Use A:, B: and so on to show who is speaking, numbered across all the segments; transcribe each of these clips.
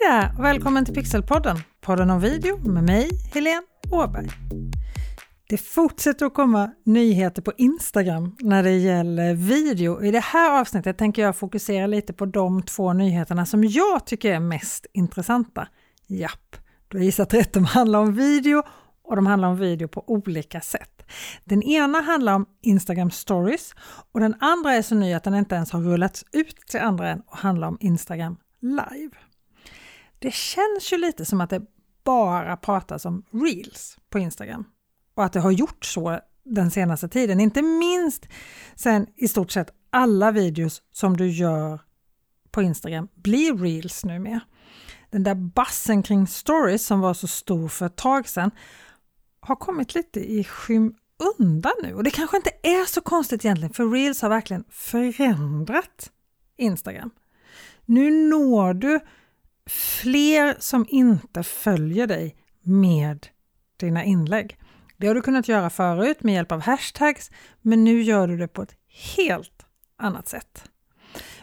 A: Hej där och välkommen till Pixelpodden, podden om video med mig, Helene Åberg. Det fortsätter att komma nyheter på Instagram när det gäller video. I det här avsnittet tänker jag fokusera lite på de två nyheterna som jag tycker är mest intressanta. Japp, du har gissat rätt, de handlar om video och de handlar om video på olika sätt. Den ena handlar om Instagram stories och den andra är så ny att den inte ens har rullats ut till andra än och handlar om Instagram live. Det känns ju lite som att det bara pratas om reels på Instagram och att det har gjort så den senaste tiden, inte minst sen i stort sett alla videos som du gör på Instagram blir reels numera. Den där bassen kring stories som var så stor för ett tag sedan har kommit lite i skymundan nu och det kanske inte är så konstigt egentligen för reels har verkligen förändrat Instagram. Nu når du fler som inte följer dig med dina inlägg. Det har du kunnat göra förut med hjälp av hashtags, men nu gör du det på ett helt annat sätt.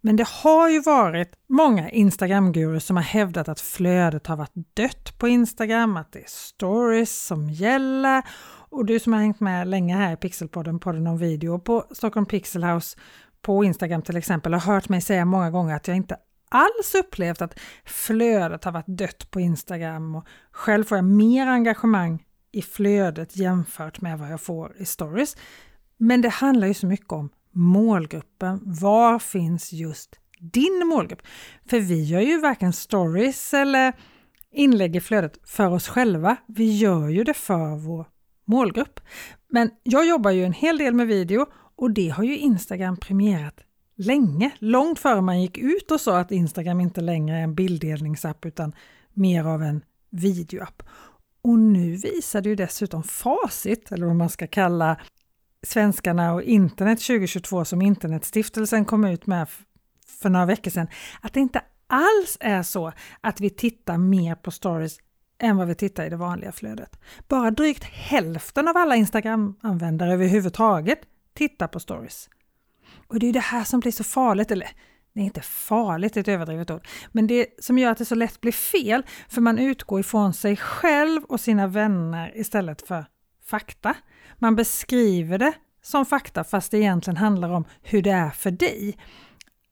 A: Men det har ju varit många Instagram-gurus som har hävdat att flödet har varit dött på Instagram, att det är stories som gäller. Och du som har hängt med länge här i Pixelpodden, podden om video, på Stockholm Pixel House på Instagram till exempel, har hört mig säga många gånger att jag inte alls upplevt att flödet har varit dött på Instagram och själv får jag mer engagemang i flödet jämfört med vad jag får i stories. Men det handlar ju så mycket om målgruppen. Var finns just din målgrupp? För vi gör ju varken stories eller inlägg i flödet för oss själva. Vi gör ju det för vår målgrupp. Men jag jobbar ju en hel del med video och det har ju Instagram premierat länge, långt före man gick ut och sa att Instagram inte längre är en bilddelningsapp utan mer av en videoapp. Och nu visar det ju dessutom facit, eller vad man ska kalla svenskarna och internet 2022 som Internetstiftelsen kom ut med för några veckor sedan, att det inte alls är så att vi tittar mer på stories än vad vi tittar i det vanliga flödet. Bara drygt hälften av alla Instagram-användare överhuvudtaget tittar på stories. Och det är det här som blir så farligt, eller det är inte farligt, ett överdrivet ord, men det som gör att det så lätt blir fel, för man utgår ifrån sig själv och sina vänner istället för fakta. Man beskriver det som fakta fast det egentligen handlar om hur det är för dig.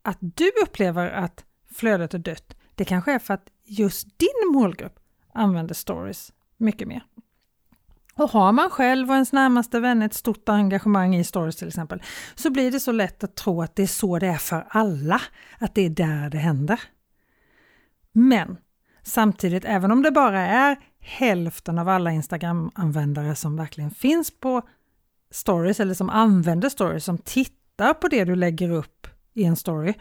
A: Att du upplever att flödet är dött, det kanske är för att just din målgrupp använder stories mycket mer. Och har man själv och ens närmaste vänner ett stort engagemang i stories till exempel, så blir det så lätt att tro att det är så det är för alla, att det är där det händer. Men samtidigt, även om det bara är hälften av alla Instagram-användare som verkligen finns på stories eller som använder stories, som tittar på det du lägger upp i en story,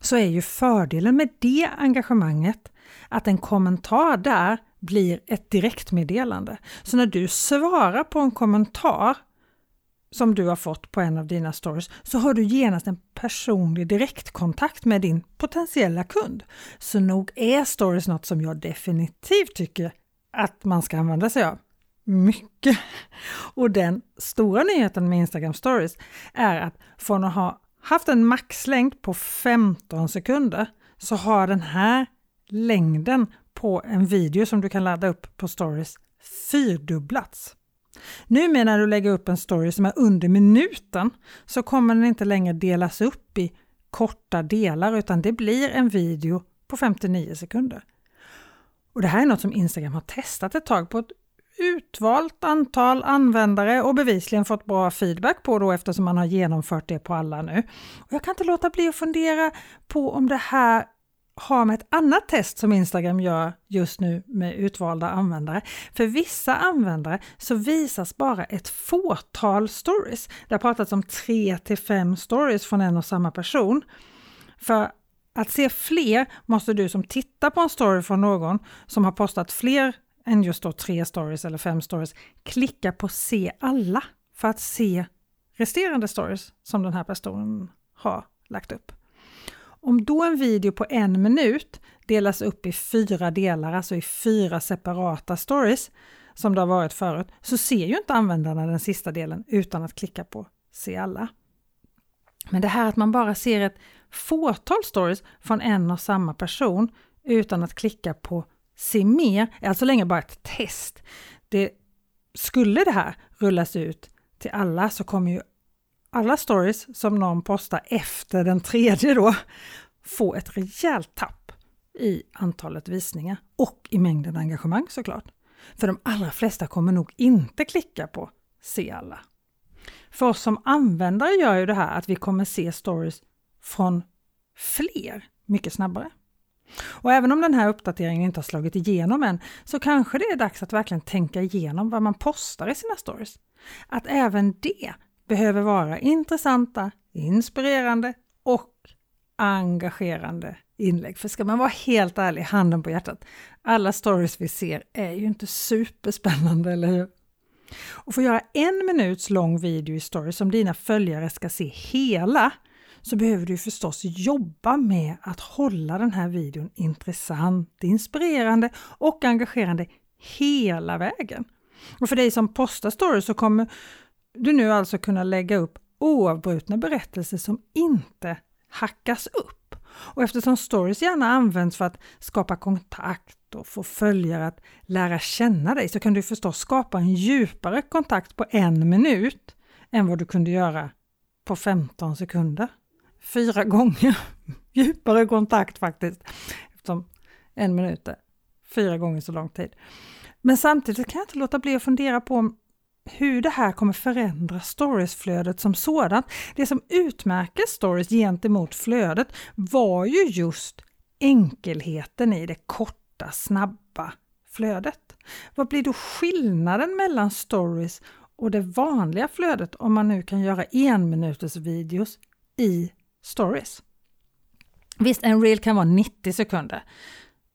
A: så är ju fördelen med det engagemanget att en kommentar där blir ett direktmeddelande. Så när du svarar på en kommentar som du har fått på en av dina stories så har du genast en personlig direktkontakt med din potentiella kund. Så nog är stories något som jag definitivt tycker att man ska använda sig av. Mycket! Och den stora nyheten med Instagram stories är att från att ha haft en maxlängd på 15 sekunder så har den här längden på en video som du kan ladda upp på stories fyrdubblats. Nu när du lägger upp en story som är under minuten så kommer den inte längre delas upp i korta delar utan det blir en video på 59 sekunder. Och Det här är något som Instagram har testat ett tag på ett utvalt antal användare och bevisligen fått bra feedback på då eftersom man har genomfört det på alla nu. Och jag kan inte låta bli att fundera på om det här har med ett annat test som Instagram gör just nu med utvalda användare. För vissa användare så visas bara ett fåtal stories. Det har pratats om 3 till 5 stories från en och samma person. För att se fler måste du som tittar på en story från någon som har postat fler än just då tre stories eller fem stories, klicka på se alla för att se resterande stories som den här personen har lagt upp. Om då en video på en minut delas upp i fyra delar, alltså i fyra separata stories, som det har varit förut, så ser ju inte användarna den sista delen utan att klicka på se alla. Men det här att man bara ser ett fåtal stories från en och samma person utan att klicka på se mer är alltså länge bara ett test. Det, skulle det här rullas ut till alla så kommer ju alla stories som någon postar efter den tredje då få ett rejält tapp i antalet visningar och i mängden engagemang såklart. För de allra flesta kommer nog inte klicka på se alla. För oss som användare gör ju det här att vi kommer se stories från fler mycket snabbare. Och även om den här uppdateringen inte har slagit igenom än så kanske det är dags att verkligen tänka igenom vad man postar i sina stories. Att även det behöver vara intressanta, inspirerande och engagerande inlägg. För ska man vara helt ärlig, handen på hjärtat, alla stories vi ser är ju inte superspännande, eller hur? Och för att göra en minuts lång video i stories som dina följare ska se hela så behöver du förstås jobba med att hålla den här videon intressant, inspirerande och engagerande hela vägen. Och för dig som postar stories så kommer du nu alltså kunna lägga upp oavbrutna berättelser som inte hackas upp. Och eftersom stories gärna används för att skapa kontakt och få följare att lära känna dig så kan du förstås skapa en djupare kontakt på en minut än vad du kunde göra på 15 sekunder. Fyra gånger djupare kontakt faktiskt, eftersom en minut är fyra gånger så lång tid. Men samtidigt kan jag inte låta bli att fundera på om hur det här kommer förändra storiesflödet som sådant. Det som utmärker stories gentemot flödet var ju just enkelheten i det korta, snabba flödet. Vad blir då skillnaden mellan stories och det vanliga flödet om man nu kan göra enminutersvideos i stories? Visst, en reel kan vara 90 sekunder,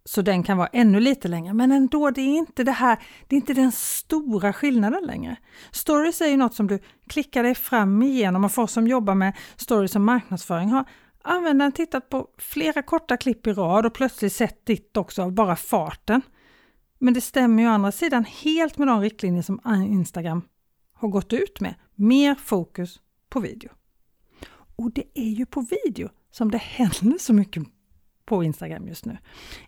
A: så den kan vara ännu lite längre, men ändå, det är inte det här, det är inte den stora skillnaden längre. Stories är ju något som du klickar dig fram igenom och för oss som jobbar med stories och marknadsföring har användaren tittat på flera korta klipp i rad och plötsligt sett ditt också av bara farten. Men det stämmer ju å andra sidan helt med de riktlinjer som Instagram har gått ut med. Mer fokus på video. Och det är ju på video som det händer så mycket på Instagram just nu.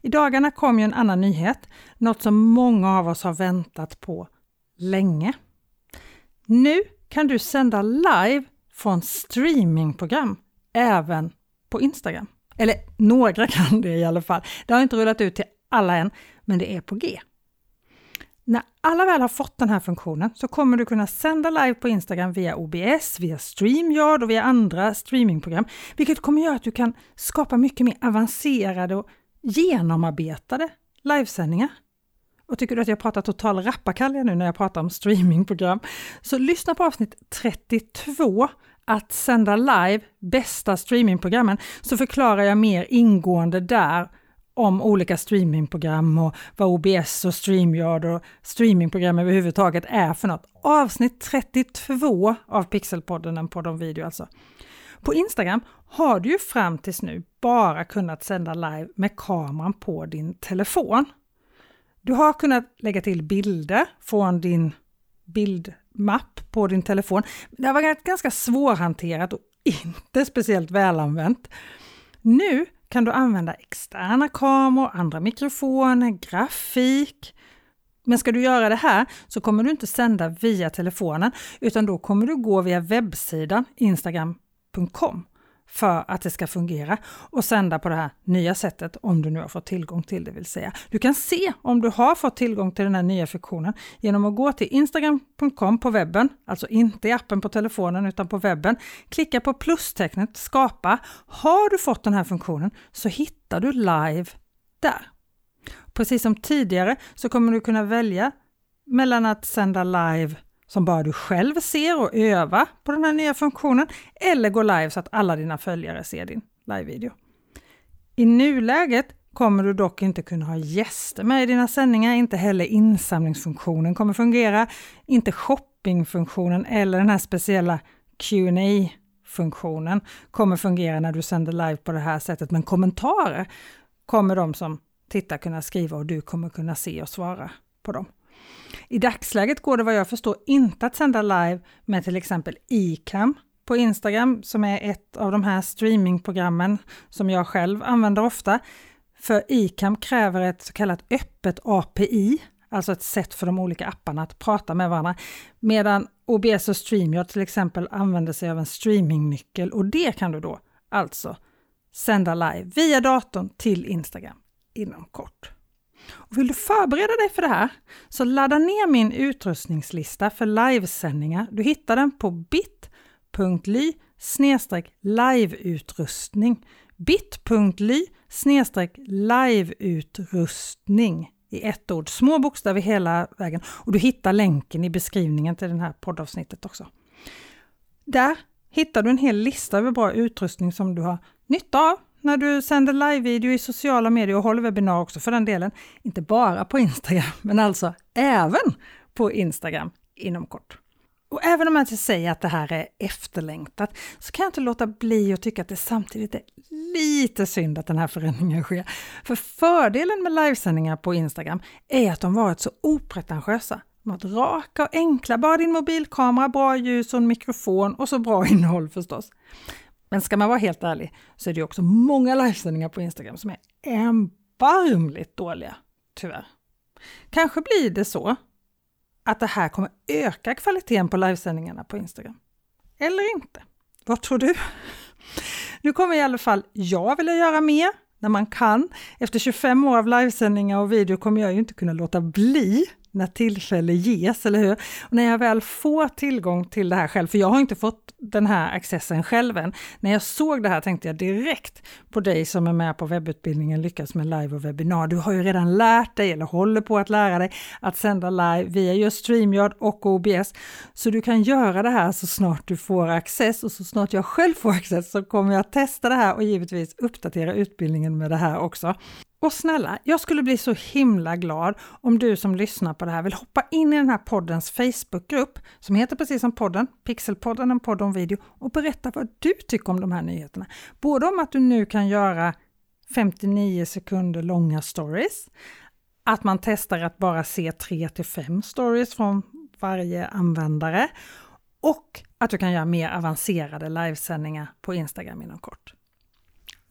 A: I dagarna kom ju en annan nyhet, något som många av oss har väntat på länge. Nu kan du sända live från streamingprogram även på Instagram. Eller några kan det i alla fall. Det har inte rullat ut till alla än, men det är på G. När alla väl har fått den här funktionen så kommer du kunna sända live på Instagram via OBS, via StreamYard och via andra streamingprogram, vilket kommer göra att du kan skapa mycket mer avancerade och genomarbetade livesändningar. Och tycker du att jag pratar total rappakalja nu när jag pratar om streamingprogram, så lyssna på avsnitt 32 att sända live, bästa streamingprogrammen, så förklarar jag mer ingående där om olika streamingprogram och vad OBS och StreamYard och streamingprogram överhuvudtaget är för något. Avsnitt 32 av Pixelpodden, en podd om video alltså. På Instagram har du ju fram tills nu bara kunnat sända live med kameran på din telefon. Du har kunnat lägga till bilder från din bildmapp på din telefon. Det har varit ganska svårhanterat och inte speciellt välanvänt. Nu kan du använda externa kameror, andra mikrofoner, grafik. Men ska du göra det här så kommer du inte sända via telefonen utan då kommer du gå via webbsidan instagram.com för att det ska fungera och sända på det här nya sättet om du nu har fått tillgång till det vill säga. Du kan se om du har fått tillgång till den här nya funktionen genom att gå till instagram.com på webben, alltså inte i appen på telefonen utan på webben. Klicka på plustecknet skapa. Har du fått den här funktionen så hittar du live där. Precis som tidigare så kommer du kunna välja mellan att sända live som bara du själv ser och öva på den här nya funktionen eller gå live så att alla dina följare ser din live-video. I nuläget kommer du dock inte kunna ha gäster med i dina sändningar, inte heller insamlingsfunktionen kommer fungera, inte shoppingfunktionen eller den här speciella qa funktionen kommer fungera när du sänder live på det här sättet, men kommentarer kommer de som tittar kunna skriva och du kommer kunna se och svara på dem. I dagsläget går det vad jag förstår inte att sända live med till exempel iCam på Instagram som är ett av de här streamingprogrammen som jag själv använder ofta. För ICAM kräver ett så kallat öppet API, alltså ett sätt för de olika apparna att prata med varandra. Medan OBS och StreamYard till exempel använder sig av en streamingnyckel och det kan du då alltså sända live via datorn till Instagram inom kort. Och vill du förbereda dig för det här så ladda ner min utrustningslista för livesändningar. Du hittar den på bit.ly liveutrustning bit.ly liveutrustning i ett ord, små bokstäver hela vägen och du hittar länken i beskrivningen till det här poddavsnittet också. Där hittar du en hel lista över bra utrustning som du har nytta av när du sänder live-video i sociala medier och håller webbinar också för den delen. Inte bara på Instagram, men alltså även på Instagram inom kort. Och även om jag inte säger att det här är efterlängtat så kan jag inte låta bli att tycka att det samtidigt är lite synd att den här förändringen sker. För fördelen med livesändningar på Instagram är att de varit så opretentiösa. De har varit raka och enkla, bara din mobilkamera, bra ljus och en mikrofon och så bra innehåll förstås. Men ska man vara helt ärlig så är det också många livesändningar på Instagram som är erbarmligt dåliga, tyvärr. Kanske blir det så att det här kommer öka kvaliteten på livesändningarna på Instagram. Eller inte? Vad tror du? Nu kommer i alla fall jag vilja göra mer när man kan. Efter 25 år av livesändningar och video kommer jag ju inte kunna låta bli när tillfälle ges, eller hur? Och när jag väl får tillgång till det här själv, för jag har inte fått den här accessen själv än. När jag såg det här tänkte jag direkt på dig som är med på webbutbildningen Lyckas med live och webbinar. Du har ju redan lärt dig, eller håller på att lära dig, att sända live via just StreamYard och OBS. Så du kan göra det här så snart du får access och så snart jag själv får access så kommer jag testa det här och givetvis uppdatera utbildningen med det här också. Och snälla, jag skulle bli så himla glad om du som lyssnar på det här vill hoppa in i den här poddens Facebookgrupp som heter precis som podden, Pixelpodden, en podd om video och berätta vad du tycker om de här nyheterna. Både om att du nu kan göra 59 sekunder långa stories, att man testar att bara se 3 till 5 stories från varje användare och att du kan göra mer avancerade livesändningar på Instagram inom kort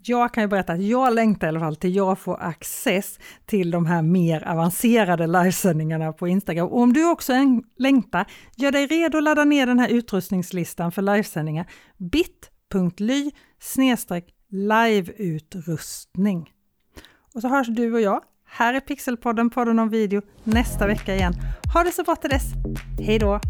A: jag kan ju berätta att jag längtar i alla fall till jag får access till de här mer avancerade livesändningarna på Instagram. Och om du också längtar, gör dig redo att ladda ner den här utrustningslistan för livesändningar. bit.ly liveutrustning. Och så hörs du och jag här är Pixelpodden, podden om video, nästa vecka igen. Ha det så bra till dess. Hej då!